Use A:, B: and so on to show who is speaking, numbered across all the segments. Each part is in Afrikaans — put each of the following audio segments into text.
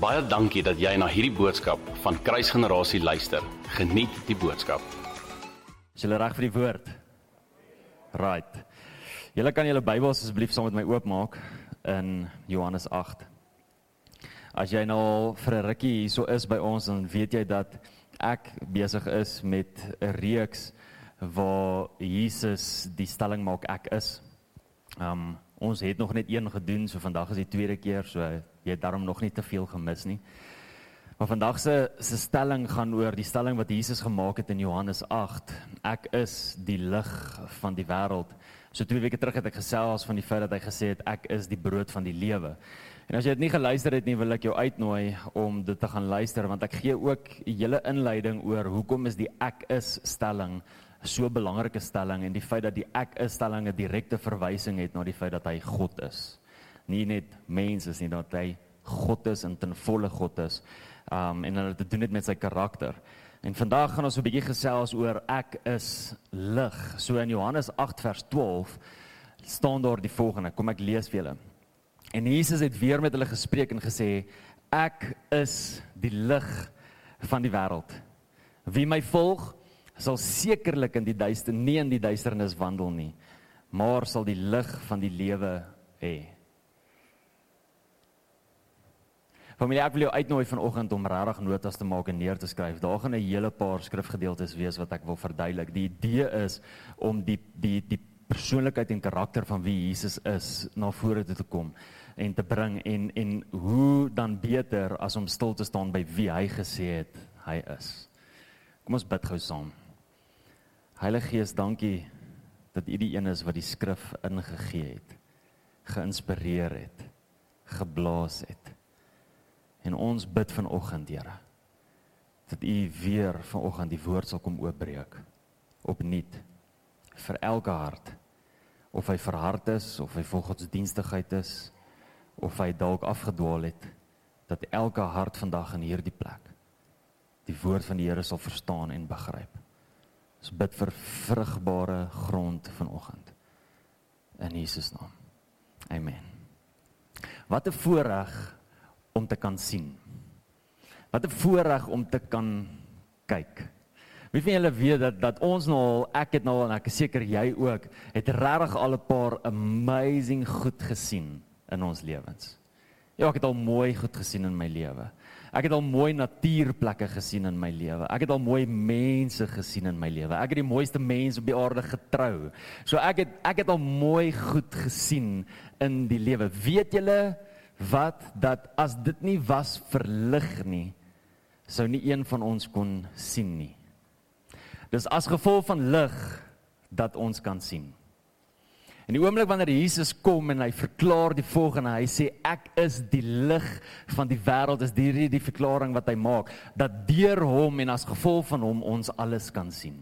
A: Baie dankie dat jy na hierdie boodskap van Kruisgenerasie luister. Geniet die boodskap.
B: Is julle reg vir die woord? Right. Julle kan julle Bybels asseblief saam met my oopmaak in Johannes 8. As jy nou vir 'n rukkie hierso is by ons dan weet jy dat ek besig is met 'n reeks waar Jesus die stelling maak ek is. Um ons het nog net een gedoen, so vandag is die tweede keer, so jy het daarom nog nie te veel gemis nie. Maar vandag se se stelling gaan oor die stelling wat Jesus gemaak het in Johannes 8. Ek is die lig van die wêreld. So twee weke terug het ek gesels van die feit dat hy gesê het ek is die brood van die lewe. En as jy dit nie geluister het nie, wil ek jou uitnooi om dit te gaan luister want ek gee ook 'n hele inleiding oor hoekom is die ek is stelling so 'n belangrike stelling en die feit dat die ek is stelling 'n direkte verwysing het na die feit dat hy God is. Nie net mens is nie, dat hy God is en ten volle God is. Um en dat dit doen dit met sy karakter. En vandag gaan ons 'n bietjie gesels oor ek is lig. So in Johannes 8 vers 12 staan daar die volgende. Kom ek lees vir julle. En Jesus het weer met hulle gespreek en gesê ek is die lig van die wêreld. Wie my volg, sal sekerlik in die duister nie in die duisternis wandel nie, maar sal die lig van die lewe hê. Familie, ek wil jou uitnooi vanoggend om regtig notas te maak en neer te skryf. Daar gaan 'n hele paar skrifgedeeltes wees wat ek wil verduidelik. Die idee is om die die die persoonlikheid en karakter van wie Jesus is na vore te kom en te bring en en hoe dan beter as om stil te staan by wie hy gesê het hy is. Kom ons bid gou saam. Heilige Gees, dankie dat U die een is wat die skrif ingegee het, geïnspireer het, geblaas het. En ons bid vanoggend, Here, dat U weer vanoggend die woord sal kom oopbreek opnuut vir elke hart of hy verhard is of hy vol godsdienstigheid is of hy dalk afgedwaal het dat elke hart vandag in hierdie plek die woord van die Here sal verstaan en begryp. Ons bid vir vrugbare grond vanoggend. In Jesus naam. Amen. Wat 'n voorreg om te kan sien. Wat 'n voorreg om te kan kyk. Wie van julle weet dat dat ons nou al ek het nou al en ek is seker jy ook het regtig al 'n paar amazing goed gesien in ons lewens. Ja, ek het al mooi goed gesien in my lewe. Ek het al mooi natuurplekke gesien in my lewe. Ek het al mooi mense gesien in my lewe. Ek het die mooiste mense op die aarde getrou. So ek het ek het al mooi goed gesien in die lewe. Weet julle wat dat as dit nie was vir lig nie, sou nie een van ons kon sien nie. Dis as gevolg van lig dat ons kan sien. In die oomblik wanneer Jesus kom en hy verklaar die volgende, hy sê ek is die lig van die wêreld, is hierdie die verklaring wat hy maak dat deur hom en as gevolg van hom ons alles kan sien.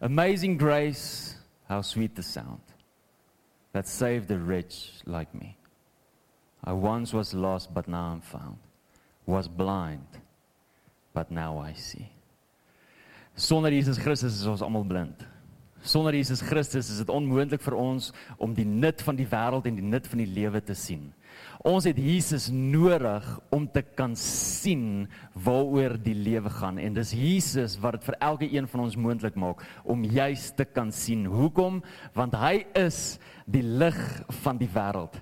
B: Amazing grace, how sweet the sound that saved a wretch like me. I once was lost but now I'm found. Was blind but now I see. Sonder Jesus Christus is ons almal blind. Sonder Jesus Christus is dit onmoontlik vir ons om die nut van die wêreld en die nut van die lewe te sien. Ons het Jesus nodig om te kan sien waaroor die lewe gaan en dis Jesus wat dit vir elke een van ons moontlik maak om juis te kan sien. Hoekom? Want hy is die lig van die wêreld.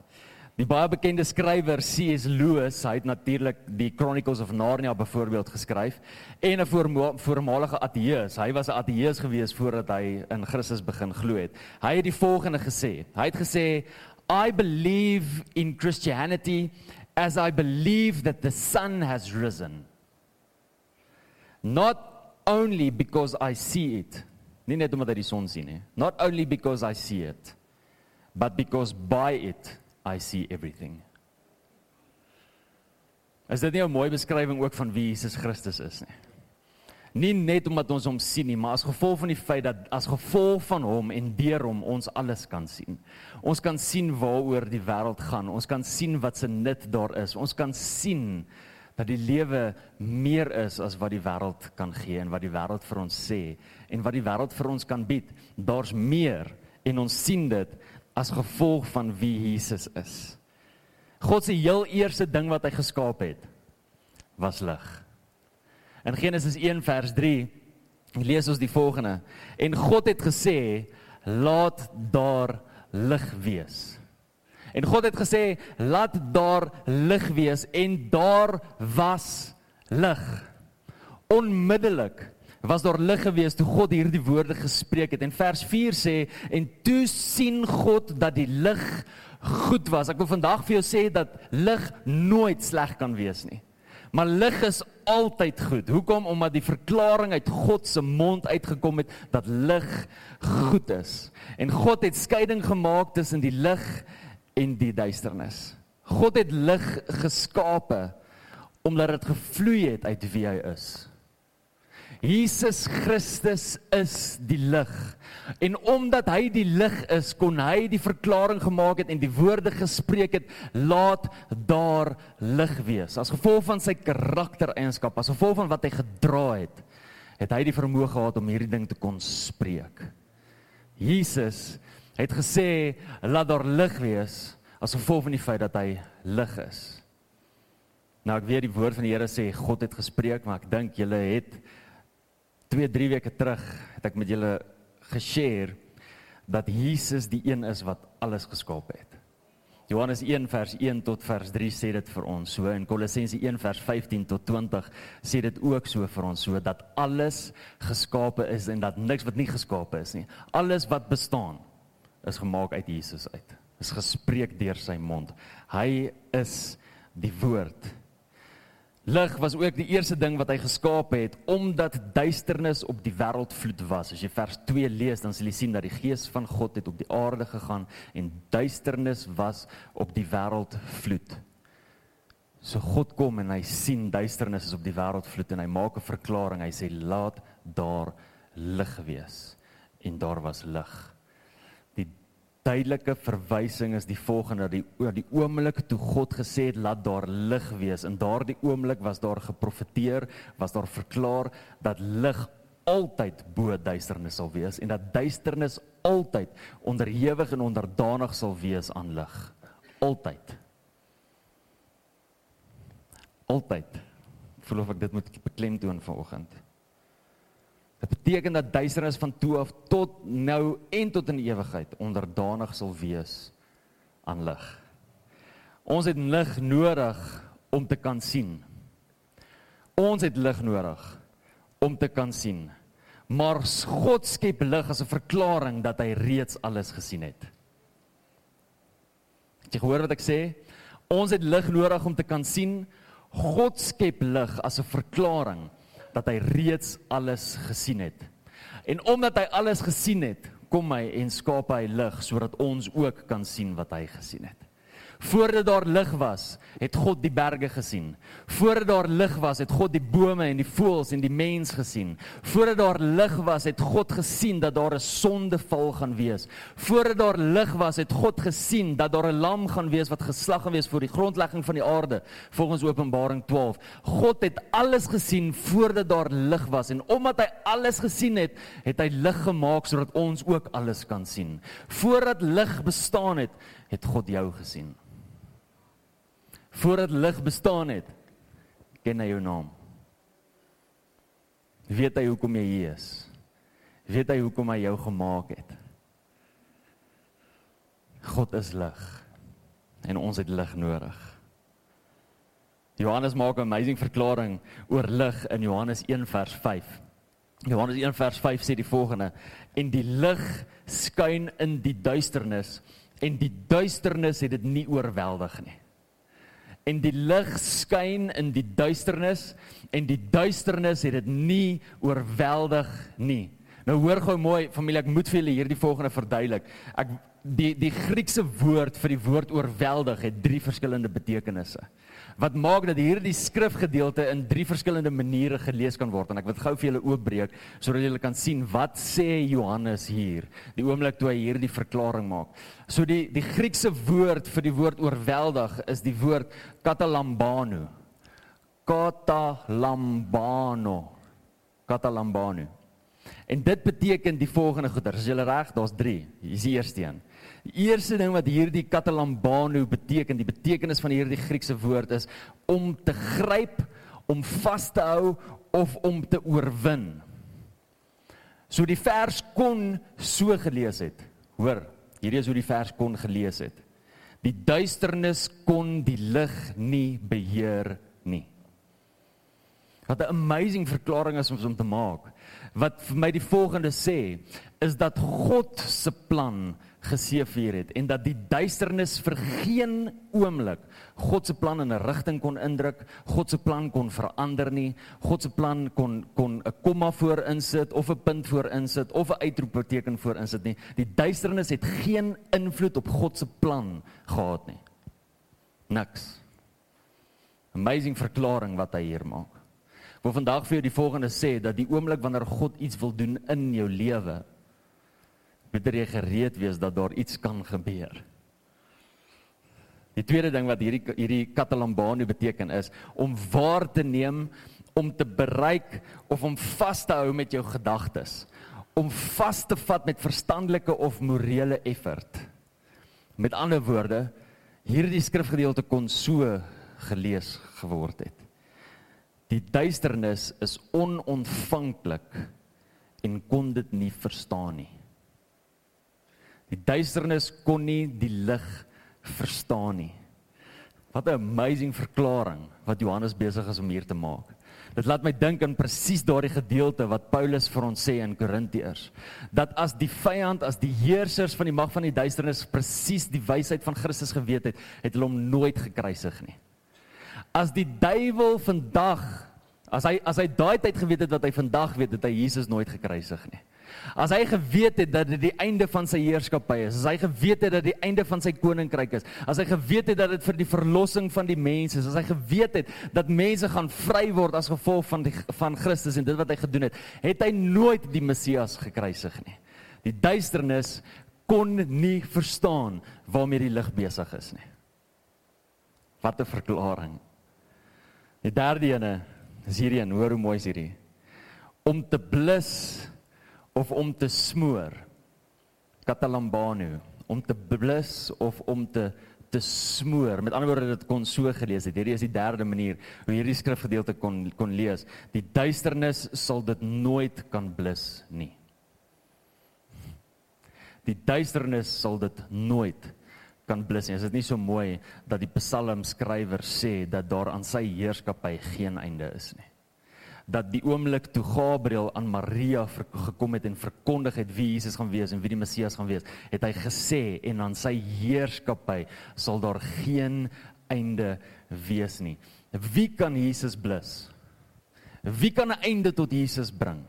B: Die baie bekende skrywer C.S. Lewis, hy het natuurlik die Chronicles of Narnia byvoorbeeld geskryf en 'n voormalige ateïs. Hy was 'n ateïs gewees voordat hy in Christus begin glo het. Hy het die volgende gesê. Hy het gesê I believe in Christianity as I believe that the sun has risen. Not only because I see it. Nie net omdat hy die son sien nie. Not only because I see it, but because by it I see everything. Is dit nie 'n mooi beskrywing ook van wie Jesus Christus is nie? Nie net omdat ons hom sien nie, maar as gevolg van die feit dat as gevolg van hom en deur hom ons alles kan sien. Ons kan sien waaroor die wêreld gaan. Ons kan sien wat se nut daar is. Ons kan sien dat die lewe meer is as wat die wêreld kan gee en wat die wêreld vir ons sê en wat die wêreld vir ons kan bied. Daar's meer en ons sien dit as gevolg van wie Jesus is. God se heel eerste ding wat hy geskaap het was lig. In Genesis 1 vers 3 lees ons die volgende: En God het gesê, laat daar lig wees. En God het gesê, laat daar lig wees en daar was lig. Onmiddellik was daar lig gewees toe God hierdie woorde gespreek het. En vers 4 sê en toe sien God dat die lig goed was. Ek wil vandag vir jou sê dat lig nooit sleg kan wees nie. Maar lig is altyd goed. Hoekom? Omdat die verklaring uit God se mond uitgekom het dat lig goed is. En God het skeiding gemaak tussen die lig en die duisternis. God het lig geskape omdat dit gevloei het uit wie hy is. Jesus Christus is die lig. En omdat hy die lig is, kon hy die verklaring gemaak het en die woorde gespreek het, laat daar lig wees. As gevolg van sy karaktereienskap, as gevolg van wat hy gedra het, het hy die vermoë gehad om hierdie ding te kon spreek. Jesus het gesê, laat daar lig wees as gevolg van die feit dat hy lig is. Nou ek weet die woord van die Here sê God het gespreek, maar ek dink julle het 2, 3 weke terug het ek met julle geshare dat Jesus die een is wat alles geskaap het. Johannes 1 vers 1 tot vers 3 sê dit vir ons so en Kolossense 1 vers 15 tot 20 sê dit ook so vir ons so dat alles geskape is en dat niks wat nie geskape is nie. Alles wat bestaan is gemaak uit Jesus uit. Is gespreek deur sy mond. Hy is die woord Lig was ook die eerste ding wat hy geskaap het omdat duisternis op die wêreld vloed was. As jy vers 2 lees, dan sal jy sien dat die gees van God het op die aarde gegaan en duisternis was op die wêreld vloed. So God kom en hy sien duisternis is op die wêreld vloed en hy maak 'n verklaring. Hy sê laat daar lig wees en daar was lig duidelike verwysing is die volgende die oor die oomblik toe God gesê het laat daar lig wees en daardie oomblik was daar geprofeteer was daar verklaar dat lig altyd bo duisternis sal wees en dat duisternis altyd onderhewig en onderdanig sal wees aan lig. Altyd. Altyd. Voel of ek dit moet beklemtoon vanoggend Dit beteken dat duisternis van toe af tot nou en tot in ewigheid onderdanig sal wees aan lig. Ons het lig nodig om te kan sien. Ons het lig nodig om te kan sien. Maar God skep lig as 'n verklaring dat hy reeds alles gesien het. Het jy gehoor wat ek sê? Ons het lig nodig om te kan sien. God skep lig as 'n verklaring dat hy reeds alles gesien het. En omdat hy alles gesien het, kom hy en skaap hy lig sodat ons ook kan sien wat hy gesien het. Voordat daar lig was, het God die berge gesien. Voordat daar lig was, het God die bome en die voëls en die mens gesien. Voordat daar lig was, het God gesien dat daar 'n sondeval gaan wees. Voordat daar lig was, het God gesien dat daar 'n lam gaan wees wat geslag gaan wees voor die grondlegging van die aarde, volgens Openbaring 12. God het alles gesien voordat daar lig was en omdat hy alles gesien het, het hy lig gemaak sodat ons ook alles kan sien. Voordat lig bestaan het, het God jou gesien voordat lig bestaan het, ken hy jou naam. Weet hy hoekom jy hier is? Weet hy hoekom hy jou gemaak het? God is lig en ons het lig nodig. Johannes maak 'n amazing verklaring oor lig in Johannes 1 vers 5. Johannes 1 vers 5 sê die volgende: En die lig skyn in die duisternis en die duisternis het dit nie oorweldig nie en die lig skyn in die duisternis en die duisternis het dit nie oorweldig nie. Nou hoor gou mooi familie, ek moet vir julle hierdie volgende verduidelik. Ek die die Griekse woord vir die woord oorweldig het drie verskillende betekenisse wat maak dat hierdie skrifgedeelte in drie verskillende maniere gelees kan word en ek wil gou vir julle oopbreek sodat julle kan sien wat sê Johannes hier die oomblik toe hy hierdie verklaring maak. So die die Griekse woord vir die woord oorweldig is die woord katalambano. Katalambano. Katalambano. En dit beteken die volgende goeie. As jy reg, daar's 3. Hier is die eerste een. Die eerste ding wat hierdie katalambano beteken, die betekenis van hierdie Griekse woord is om te gryp, om vas te hou of om te oorwin. So die vers kon so gelees het. Hoor, hierdie is hoe die vers kon gelees het. Die duisternis kon die lig nie beheer nie. Wat 'n amazing verklaring is om te maak. Wat vir my die volgende sê, is dat God se plan geseëvier het en dat die duisternis vir geen oomblik God se plan in 'n rigting kon indruk, God se plan kon verander nie, God se plan kon kon 'n komma voor insit of 'n punt voor insit of 'n uitroepteken voor insit nie. Die duisternis het geen invloed op God se plan gehad nie. Niks. Amazing verklaring wat hy hier maak. Ek wil vandag vir jou die volgende sê dat die oomblik wanneer God iets wil doen in jou lewe, moet jy gereed wees dat daar iets kan gebeur. Die tweede ding wat hierdie hierdie katalambano beteken is om waar te neem, om te bereik of om vas te hou met jou gedagtes, om vas te vat met verstandelike of morele effort. Met ander woorde, hierdie skrifgedeelte kon so gelees geword het. Die duisternis is onontvanklik en kon dit nie verstaan nie. Die duisternis kon nie die lig verstaan nie. Wat 'n amazing verklaring wat Johannes besig is om hier te maak. Dit laat my dink aan presies daardie gedeelte wat Paulus vir ons sê in Korintiërs, dat as die vyand, as die heersers van die mag van die duisternis presies die wysheid van Christus geweet het, het hulle hom nooit gekruisig nie. As die duiwel vandag, as hy as hy daai tyd geweet het wat hy vandag weet, het hy Jesus nooit gekruisig nie. As hy geweet het dat dit die einde van sy heerskappy is, as hy geweet het dat die einde van sy koninkryk is, as hy geweet het dat dit vir die verlossing van die mense is, as hy geweet het dat mense gaan vry word as gevolg van die van Christus en dit wat hy gedoen het, het hy nooit die Messias gekruisig nie. Die duisternis kon nie verstaan waarmee die lig besig is nie. Wat 'n verklaring. Die derde ene is hierdie een, hoor hoe mooi is hierdie. Om te blus of om te smoor. Katalambano, om te blus of om te te smoor. Met ander woorde dit kon so gelees het. Hierdie is die derde manier hoe hierdie skrifgedeelte kon kon lees. Die duisternis sal dit nooit kan blus nie. Die duisternis sal dit nooit kan blus nie. Is dit nie so mooi dat die psalmskrywer sê dat daar aan sy heerskappy geen einde is nie? Dat die oomblik toe Gabriël aan Maria gekom het en verkondig het wie Jesus gaan wees en wie die Messias gaan wees, het hy gesê en aan sy heerskappy sal daar geen einde wees nie. Wie kan Jesus blus? Wie kan 'n einde tot Jesus bring?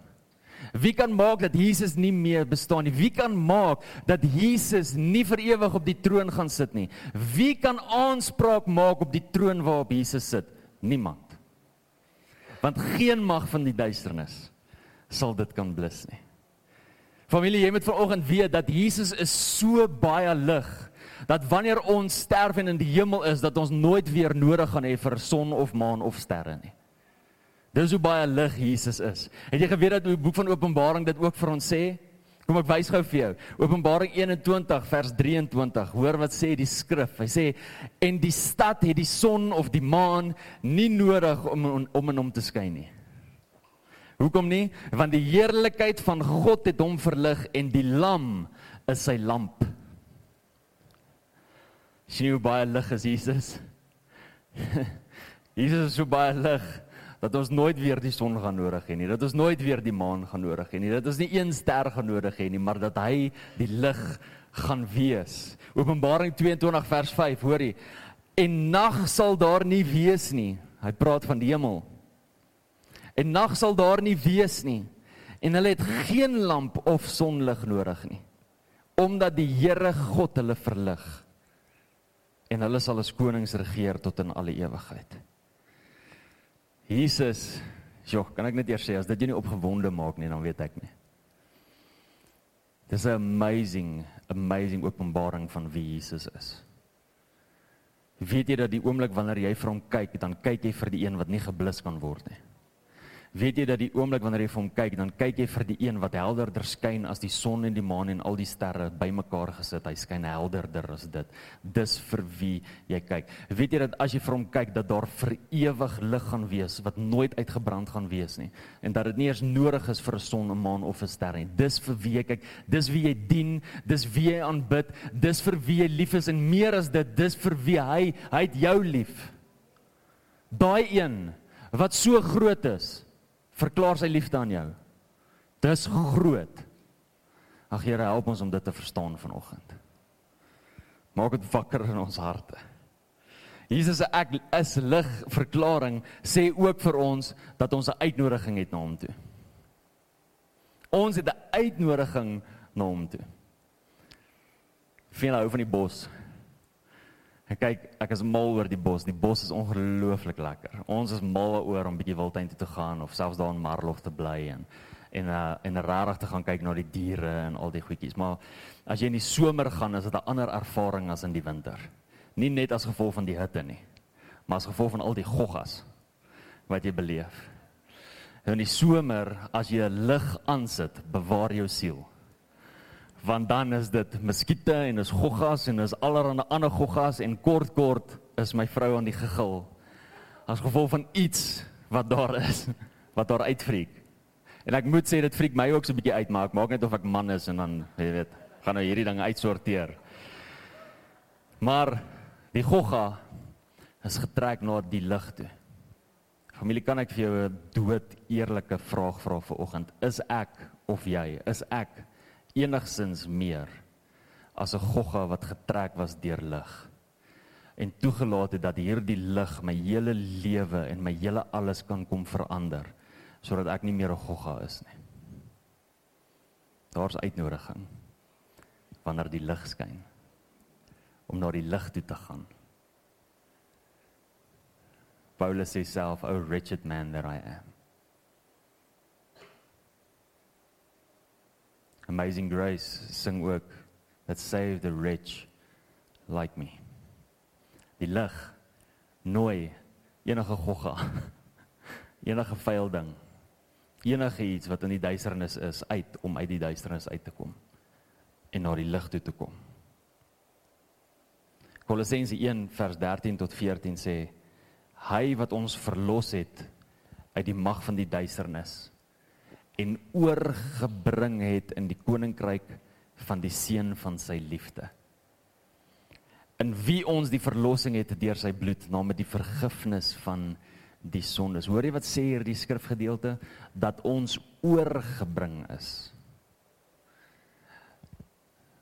B: Wie kan maak dat Jesus nie meer bestaan nie? Wie kan maak dat Jesus nie vir ewig op die troon gaan sit nie? Wie kan aanspraak maak op die troon waarop Jesus sit? Niemand want geen mag van die duisternis sal dit kan blus nie. Familie, jy moet vanoggend weet dat Jesus is so baie lig dat wanneer ons sterf en in die hemel is dat ons nooit weer nodig gaan hê vir son of maan of sterre nie. Dis hoe baie lig Jesus is. Het jy geweet dat die boek van Openbaring dit ook vir ons sê? Kom ek wys gou vir jou. Openbaring 21 vers 23. Hoor wat sê die skrif. Hy sê en die stad het die son of die maan nie nodig om om in hom te skyn nie. Hoekom nie? Want die heerlikheid van God het hom verlig en die lam is sy lamp. Sien hoe baie lig is Jesus? Jesus is so baie lig dat ons nooit weer die son gaan nodig hê nie, dat ons nooit weer die maan gaan nodig hê nie, dat ons nie een ster gaan nodig hê nie, maar dat hy die lig gaan wees. Openbaring 22 vers 5, hoor jy? En nag sal daar nie wees nie. Hy praat van die hemel. En nag sal daar nie wees nie. En hulle het geen lamp of sonlig nodig nie, omdat die Here God hulle verlig. En hulle sal as konings regeer tot in alle ewigheid. Jesus, joh, kan ek net eers sê as dit jou nie opgewonde maak nie, dan weet ek nie. Dis 'n amazing, amazing openbaring van wie Jesus is. Weet jy dat die oomblik wanneer jy vir hom kyk, dan kyk jy vir die een wat nie geblus kan word nie. Weet jy dat die oomblik wanneer jy vir hom kyk, dan kyk jy vir die een wat helderder skyn as die son en die maan en al die sterre bymekaar gesit. Hy skyn helderder as dit. Dis vir wie jy kyk. Weet jy dat as jy vir hom kyk dat daar vir ewig lig gaan wees wat nooit uitgebrand gaan wees nie en dat dit nie eens nodig is vir 'n son, 'n maan of 'n ster nie. Dis vir wie jy kyk. Dis wie jy dien, dis wie jy aanbid, dis vir wie jy lief is en meer as dit, dis vir wie hy hy het jou lief. Daai een wat so groot is verklaar sy liefde aan jou. Dis groot. Ag Here, help ons om dit te verstaan vanoggend. Maak dit wakker in ons harte. Jesus se ek is lig verklaring sê ook vir ons dat ons 'n uitnodiging het na hom toe. Ons het 'n uitnodiging na hom toe. Vind hou van die bos. Ek kyk, ek is mal oor die bos. Die bos is ongelooflik lekker. Ons is mal oor om bietjie wildtuin toe te gaan of selfs daar in Marlof te bly en en uh, en regtig te gaan kyk na die diere en al die goedjies. Maar as jy in die somer gaan, is dit 'n ander ervaring as in die winter. Nie net as gevolg van die hitte nie, maar as gevolg van al die goggas wat jy beleef. In die somer, as jy lig aansit, bewaar jou siel want dan is dit muskiete en is goggas en is allerlei ander goggas en kort kort is my vrou aan die gegil as gevolg van iets wat daar is wat daar uitfriek. En ek moet sê dit friek my ook so 'n bietjie uit maar ek maak net of ek man is en dan jy weet gaan nou hierdie dinge uitsorteer. Maar die gogga is getrek na die lig toe. Familie kan ek vir jou 'n dood eerlike vraag vra vir oggend. Is ek of jy? Is ek enigsins meer as 'n gogga wat getrek was deur lig en toegelaat het dat hierdie lig my hele lewe en my hele alles kan kom verander sodat ek nie meer 'n gogga is nie. Daar's uitnodiging wanneer die lig skyn om na die lig toe te gaan. Paulus sê self, "O wretched man that I am." Amazing Grace sing ook that save the rich like me. Die lig nooi enige gogga, enige vuil ding, enige iets wat in die duisternis is uit om uit die duisternis uit te kom en na die lig toe te kom. Kolossense 1 vers 13 tot 14 sê hy wat ons verlos het uit die mag van die duisternis en oorgebring het in die koninkryk van die seun van sy liefde. In wie ons die verlossing het deur sy bloed, namens die vergifnis van die sondes. Hoor jy wat sê hier die skrifgedeelte dat ons oorgebring is?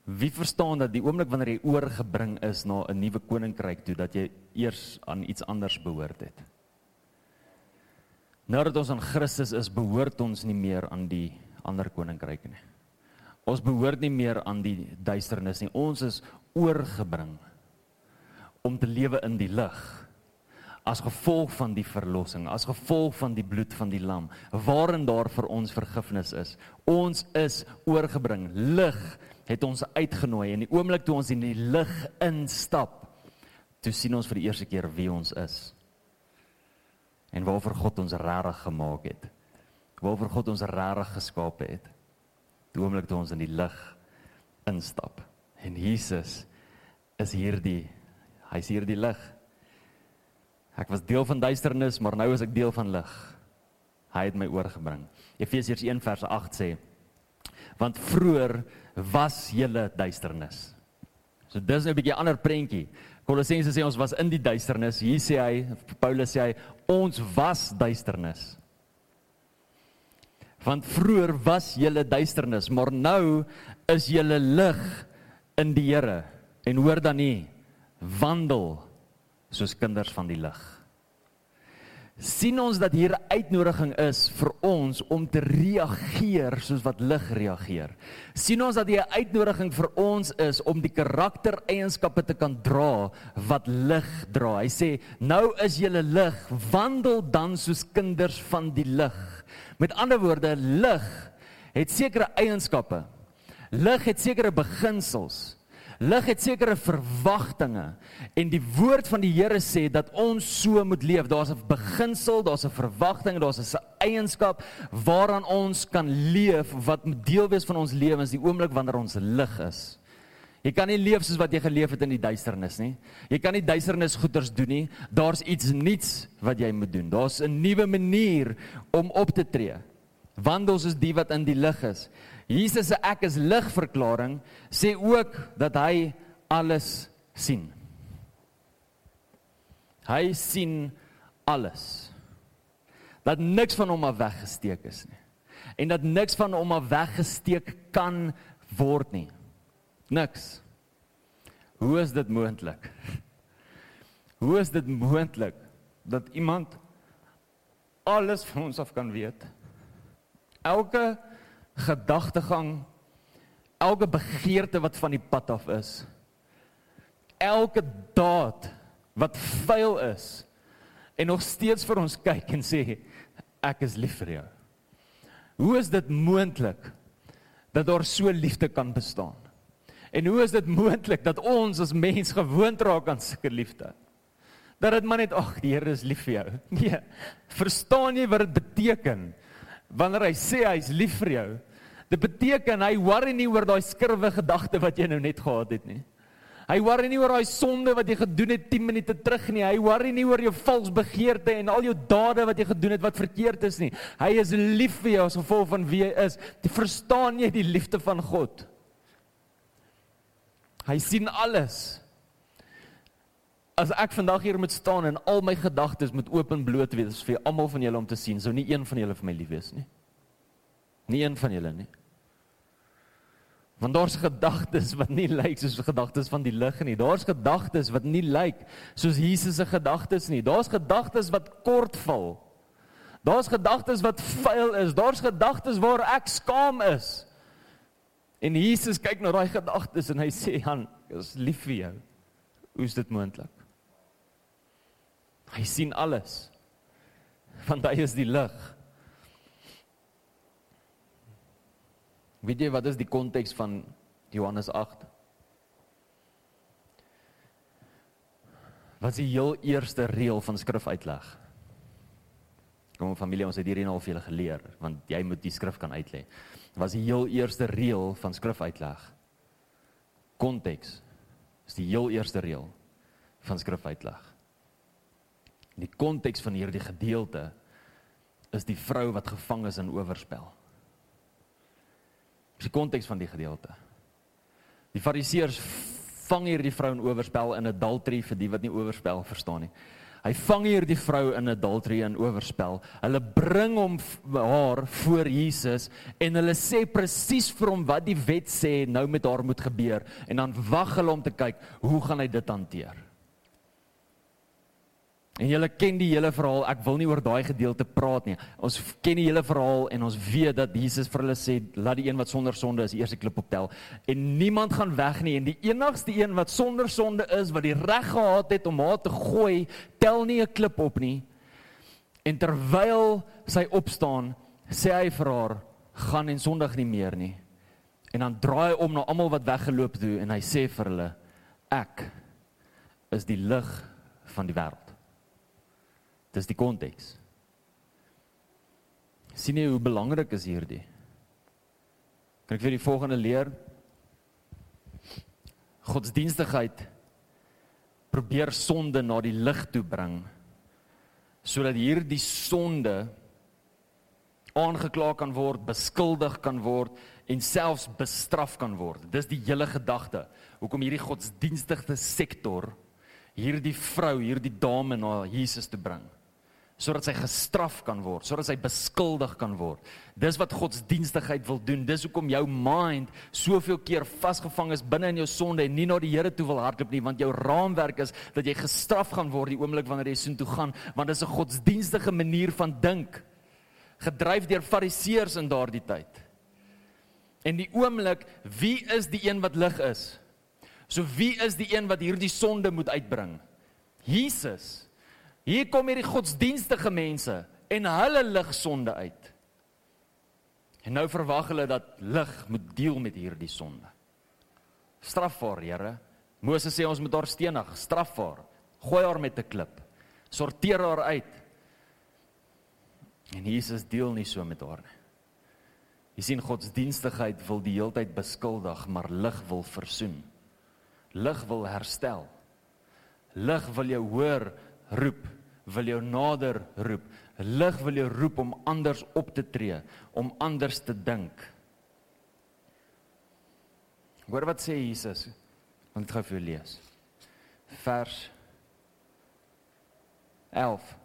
B: Wie verstaan dat die oomblik wanneer jy oorgebring is na 'n nuwe koninkryk toe dat jy eers aan iets anders behoort het? Nou dat ons aan Christus is, behoort ons nie meer aan die ander koninkryke nie. Ons behoort nie meer aan die duisternis nie. Ons is oorgebring om te lewe in die lig as gevolg van die verlossing, as gevolg van die bloed van die lam, waarin daar vir ons vergifnis is. Ons is oorgebring. Lig het ons uitgenooi en die oomblik toe ons in die lig instap, toe sien ons vir die eerste keer wie ons is en waarvoor God ons regtig gemaak het. Waarvoor God ons regtig geskaap het. Die oomblik toe ons in die lig instap. En Jesus is hierdie hy's hierdie lig. Ek was deel van duisternis, maar nou is ek deel van lig. Hy het my oorgebring. Efesiërs 1 vers 8 sê: Want vroeër was julle duisternis. So dis 'n bietjie ander prentjie. Kolossense sê ons was in die duisternis. Hier sê hy Paulus sê hy ons was duisternis. Want vroeër was julle duisternis, maar nou is julle lig in die Here. En hoor dan nie wandel soos kinders van die lig sien ons dat hier 'n uitnodiging is vir ons om te reageer soos wat lig reageer. sien ons dat hier 'n uitnodiging vir ons is om die karaktereienskappe te kan dra wat lig dra. Hy sê, "Nou is julle lig, wandel dan soos kinders van die lig." Met ander woorde, lig het sekere eienskappe. Lig het sekere beginsels. Lig het sekere verwagtinge en die woord van die Here sê dat ons so moet leef. Daar's 'n beginsel, daar's 'n verwagting, daar's 'n eienskap waaraan ons kan leef wat moet deel wees van ons lewens die oomblik wanneer ons lig is. Jy kan nie leef soos wat jy geleef het in die duisternis nie. Jy kan nie duisternis goeders doen nie. Daar's iets nuuts wat jy moet doen. Daar's 'n nuwe manier om op te tree. Wandel soos die wat in die lig is. Jesus se ek is lig verklaring sê ook dat hy alles sien. Hy sien alles. Dat niks van hom af weggesteek is nie. En dat niks van hom af weggesteek kan word nie. Niks. Hoe is dit moontlik? Hoe is dit moontlik dat iemand alles van ons af kan weet? Elke gedagtegang, elke begeerte wat van die pad af is, elke daad wat vuil is en nog steeds vir ons kyk en sê ek is lief vir jou. Hoe is dit moontlik dat daar so liefde kan bestaan? En hoe is dit moontlik dat ons as mens gewoond raak aan sulke liefde? Dat dit maar net ag, die Here is lief vir jou. Nee. Verstaan jy wat dit beteken wanneer hy sê hy's lief vir jou? Dit beteken hy worry nie oor daai skurwe gedagte wat jy nou net gehad het nie. Hy worry nie oor daai sonde wat jy gedoen het 10 minute terug nie. Hy worry nie oor jou vals begeerte en al jou dade wat jy gedoen het wat verkeerd is nie. Hy is lief vir jou as gevolg van wie hy is. Jy verstaan jy die liefde van God? Hy sien alles. As ek vandag hier moet staan en al my gedagtes moet oop en bloot wees vir almal van julle om te sien, sou nie een van julle vir my lief wees nie. Nie een van julle nie. Want daar's gedagtes wat nie lyk soos gedagtes van die lig nie. Daar's gedagtes wat nie lyk soos Jesus se gedagtes nie. Daar's gedagtes wat kort val. Daar's gedagtes wat vuil is. Daar's gedagtes waar ek skaam is. En Jesus kyk na daai gedagtes en hy sê: "Han, ek is lief vir jou." Hoe is dit moontlik? Hy sien alles. Want hy is die lig. Weet jy wat is die konteks van Johannes 8? Wat is die heel eerste reël van skrifuitleg? Kom familie, ons het hierdie al vir julle geleer, want jy moet die skrif kan uitlê. Wat is die heel eerste reël van skrifuitleg? Konteks is die heel eerste reël van skrifuitleg. Die konteks van hierdie gedeelte is die vrou wat gevang is in oorspel. Dis die konteks van die gedeelte. Die Fariseërs vang hier die vrou in oorspel in 'n adultery vir die wat nie oorspel verstaan nie. Hy vang hier die vrou in 'n adultery en oorspel. Hulle bring hom haar voor Jesus en hulle sê presies vir hom wat die wet sê nou met haar moet gebeur en dan wag hulle om te kyk hoe gaan hy dit hanteer. En julle ken die hele verhaal. Ek wil nie oor daai gedeelte praat nie. Ons ken die hele verhaal en ons weet dat Jesus vir hulle sê, "Laat die een wat sonder sonde is, die eerste klip optel." En niemand gaan weg nie en die enigste een wat sonder sonde is wat die reg gehad het om haar te gooi, tel nie 'n klip op nie. En terwyl sy opstaan, sê hy vir haar, "Gaan en sondig nie meer nie." En dan draai hy om na almal wat weggeloop het en hy sê vir hulle, "Ek is die lig van die wêreld." Dis die konteks. sien jy hoe belangrik is hierdie? Kan ek vir die volgende leer? Godsdienstigheid probeer sonde na die lig toe bring sodat hierdie sonde aangekla kan word, beskuldig kan word en selfs bestraf kan word. Dis die hele gedagte. Hoekom hierdie godsdienstige sektor hierdie vrou, hierdie dame na Jesus toe bring sodat sy gestraf kan word, sodat sy beskuldig kan word. Dis wat godsdienstigheid wil doen. Dis hoekom jou mind soveel keer vasgevang is binne in jou sonde en nie na die Here toe wil hardloop nie, want jou raamwerk is dat jy gestraf gaan word die oomblik wanneer jy soontoe gaan, want dis 'n godsdienstige manier van dink gedryf deur fariseërs in daardie tyd. En die oomblik, wie is die een wat lig is? So wie is die een wat hierdie sonde moet uitbring? Jesus. Hier kom hierdie godsdienstige mense en hulle lig sonde uit. En nou verwag hulle dat lig moet deel met hierdie sonde. Straf haar, Here. Moses sê ons moet haar stenig, straf haar. Gooi haar met 'n klip. Sorteer haar uit. En Jesus deel nie so met haar nie. Jy sien godsdienstigheid wil die heeltyd beskuldig, maar lig wil versoen. Lig wil herstel. Lig wil jou hoor roep, wil jou nader roep. Lig wil jou roep om anders op te tree, om anders te dink. Hoor wat sê Jesus? Want ek gaan vir jou lees. Vers 11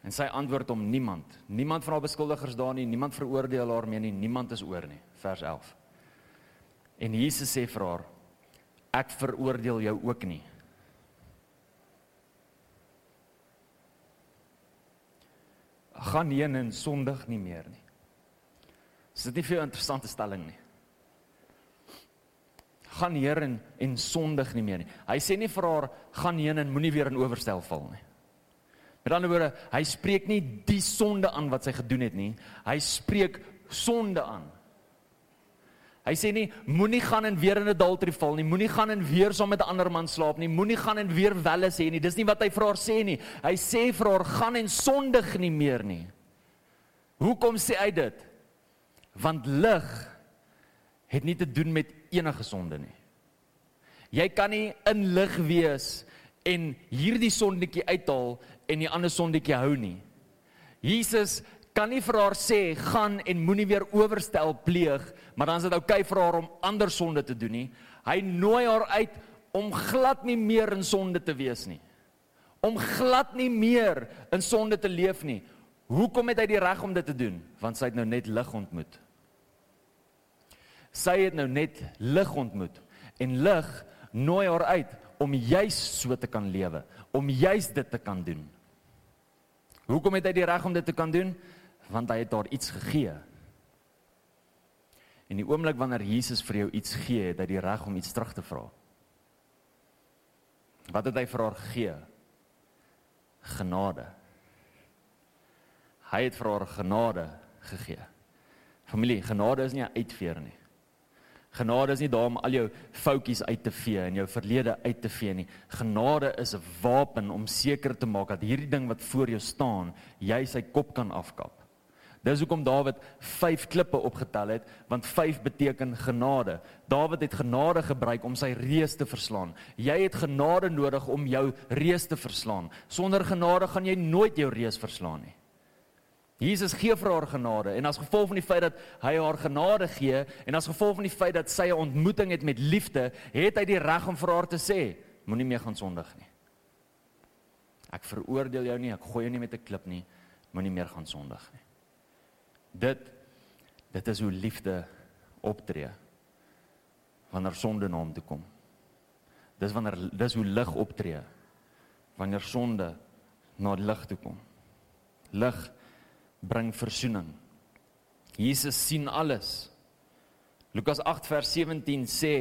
B: En sy antwoord hom niemand. Niemand van haar beskuldigers daar nie, niemand veroordeel haar meer nie, niemand is oor nie. Vers 11. En Jesus sê vir haar: Ek veroordeel jou ook nie. Gaan heen en sondig nie meer nie. Is dit nie vir 'n interessante stelling nie? Gaan heen en, en sondig nie meer nie. Hy sê nie vir haar gaan heen en moenie weer in oorstel val nie. Met ander woorde, hy spreek nie die sonde aan wat sy gedoen het nie. Hy spreek sonde aan. Hy sê nie moenie gaan en weer in 'n adultery val nie, moenie gaan en weer saam met 'n ander man slaap nie, moenie gaan en weer welle sê nie. Dis nie wat hy vir haar sê nie. Hy sê vir haar gaan en sondig nie meer nie. Hoekom sê hy dit? Want lig het nie te doen met enige sonde nie. Jy kan nie in lig wees en hierdie sondetjie uithaal en die ander sondetjie hou nie. Jesus kan nie vir haar sê gaan en moenie weer oorstel pleeg, maar dan is dit oukei okay vir haar om ander sonde te doen nie. Hy nooi haar uit om glad nie meer in sonde te wees nie. Om glad nie meer in sonde te leef nie. Hoekom het hy die reg om dit te doen? Want sy het nou net lig ontmoet. Sy het nou net lig ontmoet en lig nooi haar uit om juis so te kan lewe, om juis dit te kan doen. Hoekom het hy die reg om dit te kan doen? Want hy het haar iets gegee. En die oomblik wanneer Jesus vir jou iets gee, het hy die reg om iets terug te vra. Wat het hy vir haar gegee? Genade. Hy het vir haar genade gegee. Familie, genade is nie 'n uitveer nie. Genade is nie daar om al jou foutjies uit te vee en jou verlede uit te vee nie. Genade is 'n wapen om seker te maak dat hierdie ding wat voor jou staan, jy sy kop kan afkap. Dis hoekom Dawid 5 klippe opgetel het, want 5 beteken genade. Dawid het genade gebruik om sy reus te verslaan. Jy het genade nodig om jou reus te verslaan. Sonder genade gaan jy nooit jou reus verslaan nie. Jesus gee vir haar genade en as gevolg van die feit dat hy haar genade gee en as gevolg van die feit dat sy 'n ontmoeting het met liefde, het hy die reg om vir haar te sê, moenie meer gaan sondig nie. Ek veroordeel jou nie, ek gooi jou nie met 'n klip nie, moenie meer gaan sondig nie. Dit dit is hoe liefde optree wanneer sonde na hom toe kom. Dis wanneer dis hoe lig optree wanneer sonde na lig toe kom. Lig bring verzoening. Jesus sien alles. Lukas 8 vers 17 sê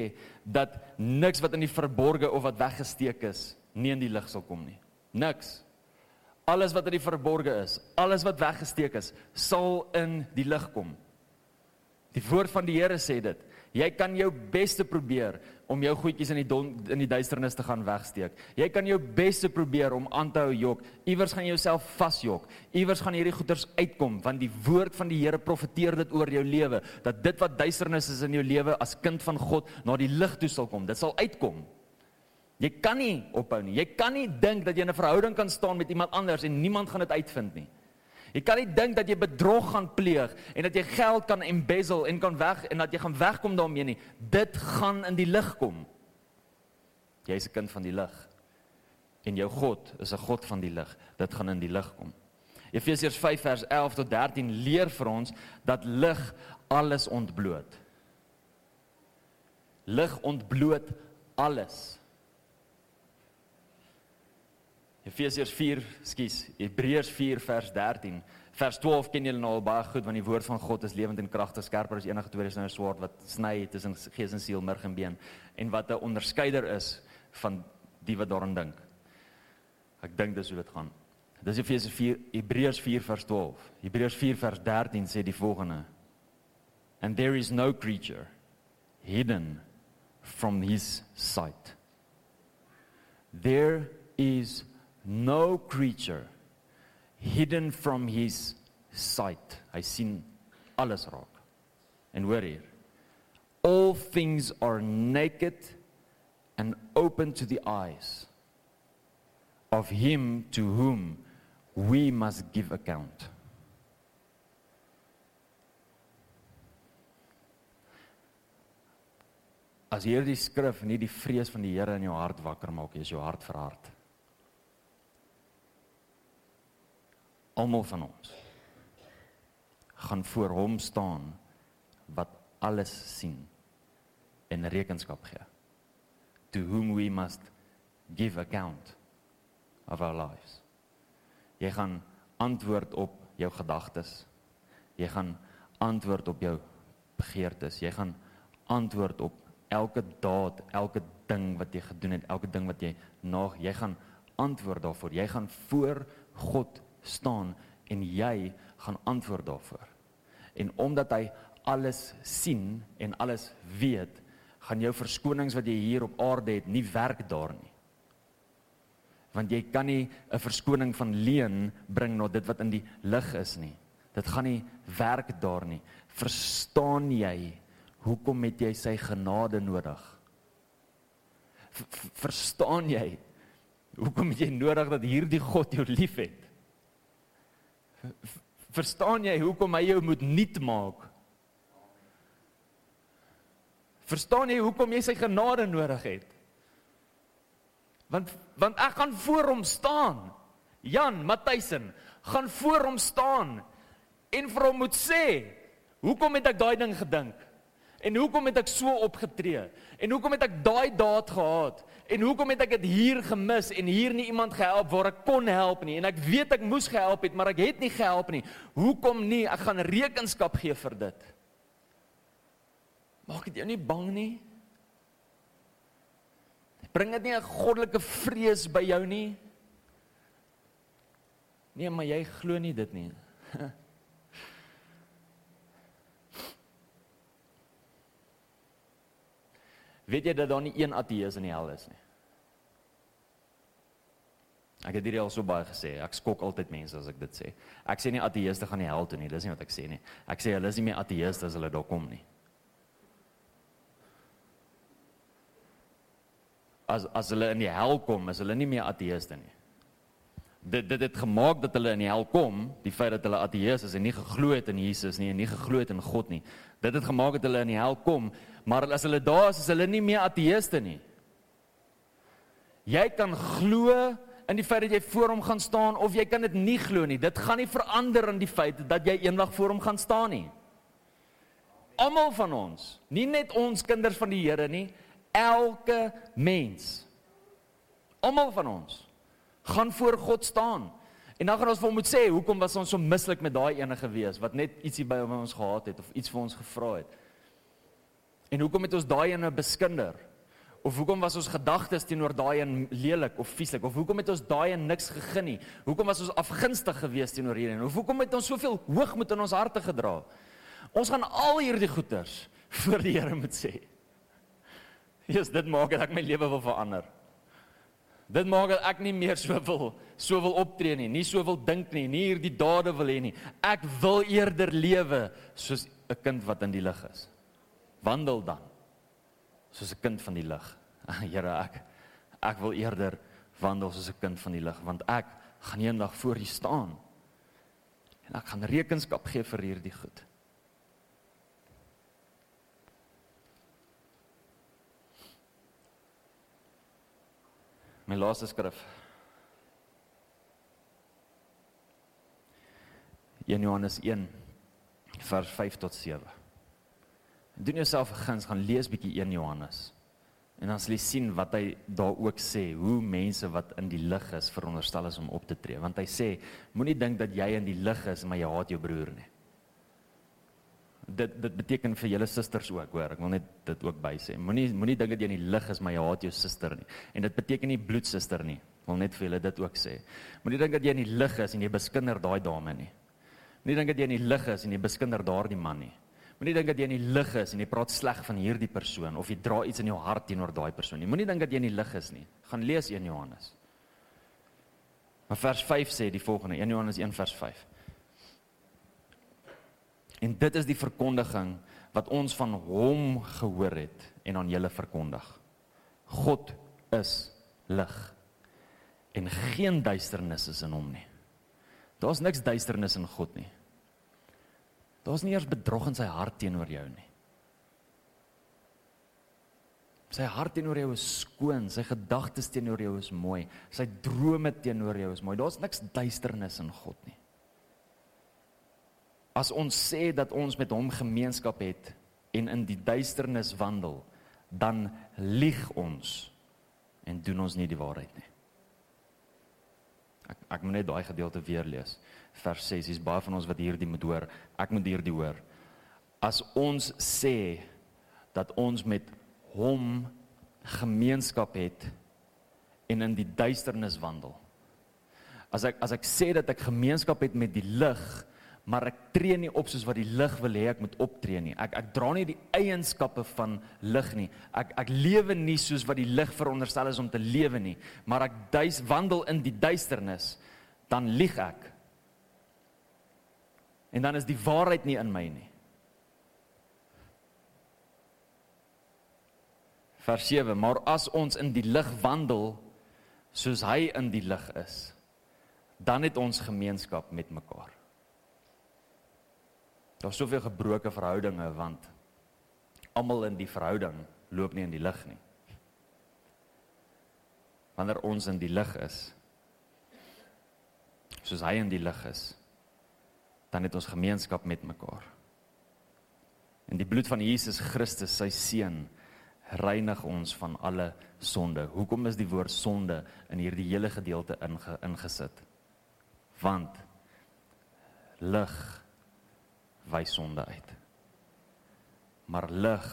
B: dat niks wat in die verborge of wat weggesteek is, nie in die lig sal kom nie. Niks. Alles wat in die verborge is, alles wat weggesteek is, sal in die lig kom. Die woord van die Here sê dit. Jy kan jou beste probeer om jou goedjies in die don, in die duisternis te gaan wegsteek. Jy kan jou beste probeer om aan te hou jok. Iewers gaan jy jouself vasjok. Iewers gaan hierdie goeters uitkom want die woord van die Here profeteer dit oor jou lewe dat dit wat duisternis is in jou lewe as kind van God na die lig toe sal kom. Dit sal uitkom. Jy kan nie ophou nie. Jy kan nie dink dat jy in 'n verhouding kan staan met iemand anders en niemand gaan dit uitvind nie. Jy kan nie dink dat jy bedrog gaan pleeg en dat jy geld kan embezzle en kan weg en dat jy gaan wegkom daarmee nie. Dit gaan in die lig kom. Jy's 'n kind van die lig. En jou God is 'n God van die lig. Dit gaan in die lig kom. Efesiërs 5 vers 11 tot 13 leer vir ons dat lig alles ontbloot. Lig ontbloot alles. Efesiërs 4, skus, Hebreërs 4 vers 13. Vers 12 ken julle nou al baie goed want die woord van God is lewend en kragtig, skerper as enige tweesnede swaard wat sny tussen gees en siel, murg en been en wat 'n onderskeider is van die wat daarin dink. Ek dink dis hoe dit gaan. Dis Efesiërs 4, Hebreërs 4 vers 12. Hebreërs 4 vers 13 sê die volgende: And there is no creature hidden from his sight. There is no creature hidden from his sight. Hy sien alles raak. En hoor hier. All things are naked and open to the eyes of him to whom we must give account. As hierdie skrif nie die vrees van die Here in jou hart wakker maak, is jou hart verhard. Almal van ons gaan voor hom staan wat alles sien en rekenskap gee. To whom we must give account of our lives. Jy gaan antwoord op jou gedagtes. Jy gaan antwoord op jou begeertes. Jy gaan antwoord op elke daad, elke ding wat jy gedoen het, elke ding wat jy na jy gaan antwoord daarvoor. Jy gaan voor God staan en jy gaan antwoord daarvoor. En omdat hy alles sien en alles weet, gaan jou verskonings wat jy hier op aarde het nie werk daar nie. Want jy kan nie 'n verskoning van leen bring na dit wat in die lig is nie. Dit gaan nie werk daar nie. Verstaan jy hoekom het jy sy genade nodig? V verstaan jy hoekom jy nodig dat hierdie God jou liefhet? Verstaan jy hoekom hy jou moet nuut maak? Verstaan jy hoekom jy sy genade nodig het? Want want ek gaan voor hom staan. Jan Matthysен gaan voor hom staan en vir hom moet sê, "Hoekom het ek daai ding gedink? En hoekom het ek so opgetree? En hoekom het ek daai daad gehad? En hoekom het ek dit hier gemis en hier nie iemand gehelp waar ek kon help nie? En ek weet ek moes gehelp het, maar ek het nie gehelp nie. Hoekom nie? Ek gaan rekenskap gee vir dit. Maak dit jou nie bang nie? Bring dit nie 'n goddelike vrees by jou nie? Nee, maar jy glo nie dit nie. Weet jy dat daar nie een ateës in die hel is nie? Ek het dit al so baie gesê. Ek skok altyd mense as ek dit sê. Ek sê nie ateëste gaan die hel toe nie. Dis nie wat ek sê nie. Ek sê hulle is nie meer ateëste as hulle daar kom nie. As as hulle in die hel kom, is hulle nie meer ateëste nie. Dit dit het gemaak dat hulle in die hel kom, die feit dat hulle ateës is en nie geglo het in Jesus nie en nie geglo het in God nie. Dit het gemaak dat hulle in die hel kom, maar as hulle daar is, is hulle nie meer ateëste nie. Jy kan glo in die feit dat jy voor hom gaan staan of jy kan dit nie glo nie. Dit gaan nie verander in die feit dat jy eendag voor hom gaan staan nie. Almal van ons, nie net ons kinders van die Here nie, elke mens. Almal van ons gaan voor God staan. En dan gaan ons vir hom moet sê, hoekom was ons so mislik met daai ene gewees wat net ietsie by ons gehad het of iets vir ons gevra het? En hoekom het ons daai ene beskinder? Of hoekom was ons gedagtes teenoor daai een lelik of vieslik? Of hoekom het ons daai een niks gegee nie? Hoekom was ons afgunstig geweest teenoor hierdie? Of hoekom het ons soveel hoogmoed in ons harte gedra? Ons gaan al hierdie goeters voor die Here moet sê. Jesus, dit maak dat ek my lewe wil verander. Dit maak dat ek nie meer so wil so wil optree nie, nie so wil dink nie, nie hierdie dade wil hê nie. Ek wil eerder lewe soos 'n kind wat in die lig is. Wandel dan soos 'n kind van die lig. Here, ek ek wil eerder wandel soos 'n kind van die lig, want ek gaan eendag voor U staan. En ek gaan rekenskap gee vir hierdie goed. My laaste skrif. 1 Johannes 1 vers 5 tot 7. Doen jouself 'n guns, gaan lees bietjie 1 Johannes. En dan sal jy sien wat hy daar ook sê, hoe mense wat in die lig is veronderstel is om op te tree, want hy sê moenie dink dat jy in die lig is maar jy haat jou broer nie. Dit dit beteken vir julle susters ook, hoor. Ek wil net dit ook by sê. Moenie moenie dink dat jy in die lig is maar jy haat jou suster nie. En dit beteken nie bloedsuster nie. Ek wil net vir julle dit ook sê. Moenie dink dat jy in die lig is en jy beskinder daai dame nie. Moenie dink dat jy in die lig is en jy beskinder daardie man nie. Moenie dink dat jy in die lig is en jy praat sleg van hierdie persoon of jy dra iets in jou hart teenoor daai persoon nie. Moenie dink dat jy in die lig is nie. Gaan lees 1 Johannes. Maar vers 5 sê die volgende, 1 Johannes 1 vers 5. En dit is die verkondiging wat ons van hom gehoor het en aan julle verkondig. God is lig en geen duisternis is in hom nie. Daar's niks duisternis in God nie. Daar's nie eers bedrog in sy hart teenoor jou nie. Sy hart teenoor jou is skoon, sy gedagtes teenoor jou is mooi, sy drome teenoor jou is mooi. Daar's niks duisternis in God nie. As ons sê dat ons met hom gemeenskap het en in die duisternis wandel, dan lieg ons en doen ons nie die waarheid nie. Ek ek moet net daai gedeelte weer lees. Vers 6. Dis baie van ons wat hierdie moet hoor. Ek moet hierdie hoor. As ons sê dat ons met hom gemeenskap het en in die duisternis wandel. As ek as ek sê dat ek gemeenskap het met die lig, maar ek tree nie op soos wat die lig wil hê ek moet optree nie. Ek ek dra nie die eienskappe van lig nie. Ek ek lewe nie soos wat die lig veronderstel is om te lewe nie, maar ek duis wandel in die duisternis, dan lieg ek. En dan is die waarheid nie in my nie. Vers 7: Maar as ons in die lig wandel soos hy in die lig is, dan het ons gemeenskap met mekaar. Daar's soveel gebroke verhoudinge want almal in die verhouding loop nie in die lig nie. Wanneer ons in die lig is, soos hy in die lig is, dan het ons gemeenskap met mekaar. En die bloed van Jesus Christus, sy seun, reinig ons van alle sonde. Hoekom is die woord sonde in hierdie hele gedeelte inge, ingesit? Want lig wys sonde uit. Maar lig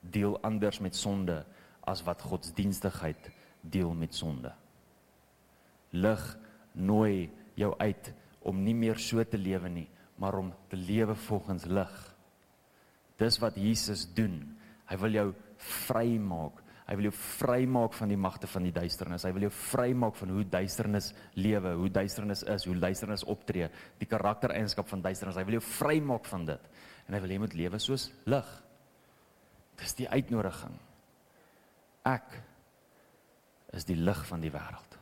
B: deel anders met sonde as wat godsdienstigheid deel met sonde. Lig nooi jou uit om nie meer so te lewe nie, maar om te lewe volgens lig. Dis wat Jesus doen. Hy wil jou vrymaak. Hy wil jou vrymaak van die magte van die duisternis. Hy wil jou vrymaak van hoe duisternis lewe, hoe duisternis is, hoe duisternis optree, die karaktereienskap van duisternis. Hy wil jou vrymaak van dit. En hy wil hê jy moet lewe soos lig. Dis die uitnodiging. Ek is die lig van die wêreld.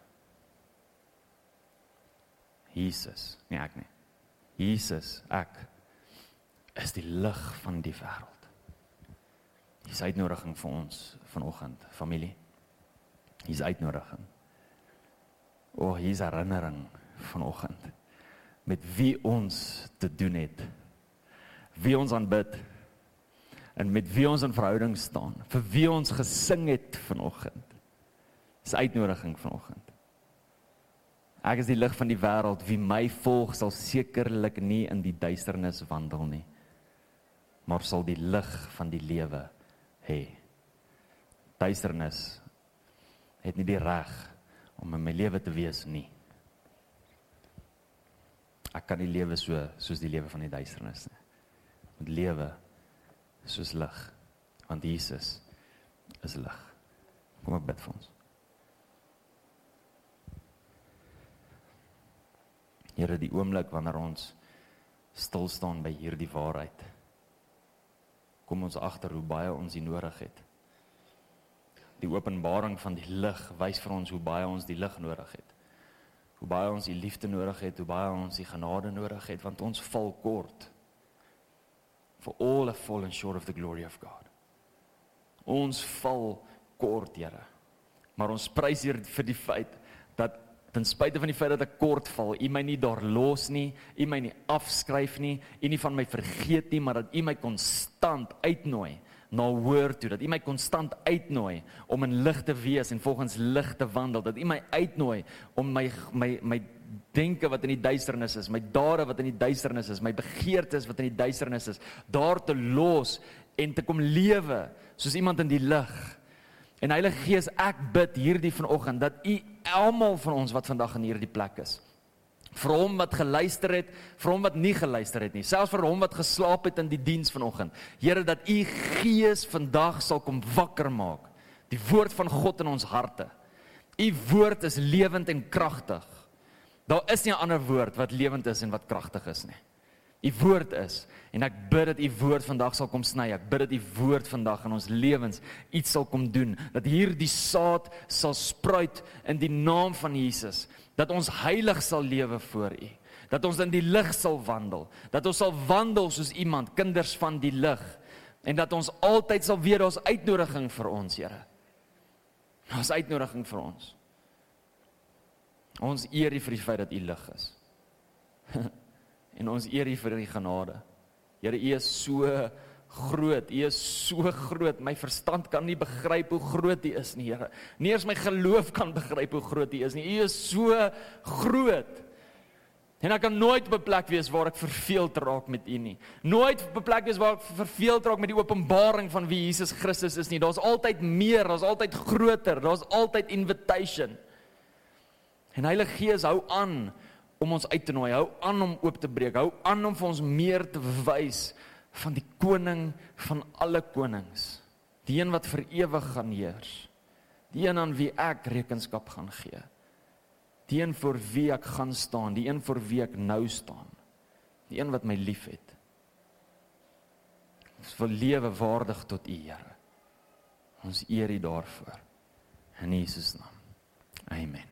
B: Jesus, nie ek nie. Jesus, ek is die lig van die wêreld. Dis uitnodiging vir ons vanoggend, familie. Dis uitnodiging. O, oh, hier's herinnering vanoggend met wie ons te doen het. Wie ons aanbid en met wie ons in verhouding staan, vir wie ons gesing het vanoggend. Dis uitnodiging vanoggend. Ek is die lig van die wêreld, wie my volg sal sekerlik nie in die duisternis wandel nie, maar sal die lig van die lewe hê. Duisternis het nie die reg om in my lewe te wees nie. Ek kan nie lewe so soos die lewe van die duisternis nie. Moet lewe soos lig, want Jesus is lig. Kom ek bid vir ons. Here, die oomblik wanneer ons stil staan by hierdie waarheid kom ons agter hoe baie ons dit nodig het. Die openbaring van die lig wys vir ons hoe baie ons die lig nodig het. Hoe baie ons die liefde nodig het, hoe baie ons die genade nodig het want ons val kort. For all have fallen short of the glory of God. Ons val kort, Here. Maar ons prys hier vir die feit dat ten spyte van die feit dat ek kort val, U my nie daar los nie, U my nie afskryf nie, U nie van my vergeet nie, maar dat U my konstant uitnooi na woord toe, dat U my konstant uitnooi om in lig te wees en volgens lig te wandel, dat U my uitnooi om my my my denke wat in die duisternis is, my dade wat in die duisternis is, my begeertes wat in die duisternis is, daar te los en te kom lewe soos iemand in die lig. En Heilige Gees, ek bid hierdie vanoggend dat U almal van ons wat vandag in hierdie plek is, vir hom wat geluister het, vir hom wat nie geluister het nie, selfs vir hom wat geslaap het in die diens vanoggend. Here dat u gees vandag sal kom wakker maak. Die woord van God in ons harte. U woord is lewend en kragtig. Daar is nie 'n ander woord wat lewend is en wat kragtig is nie. U woord is en ek bid dat u woord vandag sal kom sny. Ek bid dat u woord vandag in ons lewens iets sal kom doen. Dat hierdie saad sal spruit in die naam van Jesus dat ons heilig sal lewe voor U. Dat ons in die lig sal wandel. Dat ons sal wandel soos iemand, kinders van die lig. En dat ons altyd sal weet ons uitnodiging vir ons, Here. Ons uitnodiging vir ons. Ons eer U vir die feit dat U lig is. en ons eer U vir die genade. Here, U is so groot. U is so groot. My verstand kan nie begryp hoe groot U is nie, Here. Nie eens my geloof kan begryp hoe groot U is nie. U is so groot. En ek kan nooit op 'n plek wees waar ek verveeld raak met U nie. Nooit op 'n plek wees waar ek verveeld raak met die openbaring van wie Jesus Christus is nie. Daar's altyd meer, daar's altyd groter, daar's altyd invitation. En Heilige Gees hou aan om ons uit te nooi, hou aan om oop te breek, hou aan om vir ons meer te wys van die koning van alle konings, die een wat vir ewig gaan heers, die een aan wie ek rekenskap gaan gee, die een vir wie ek gaan staan, die een vir wie ek nou staan, die een wat my liefhet. Ons wil lewe waardig tot U, Here. Ons eer U daarvoor. In Jesus naam. Amen.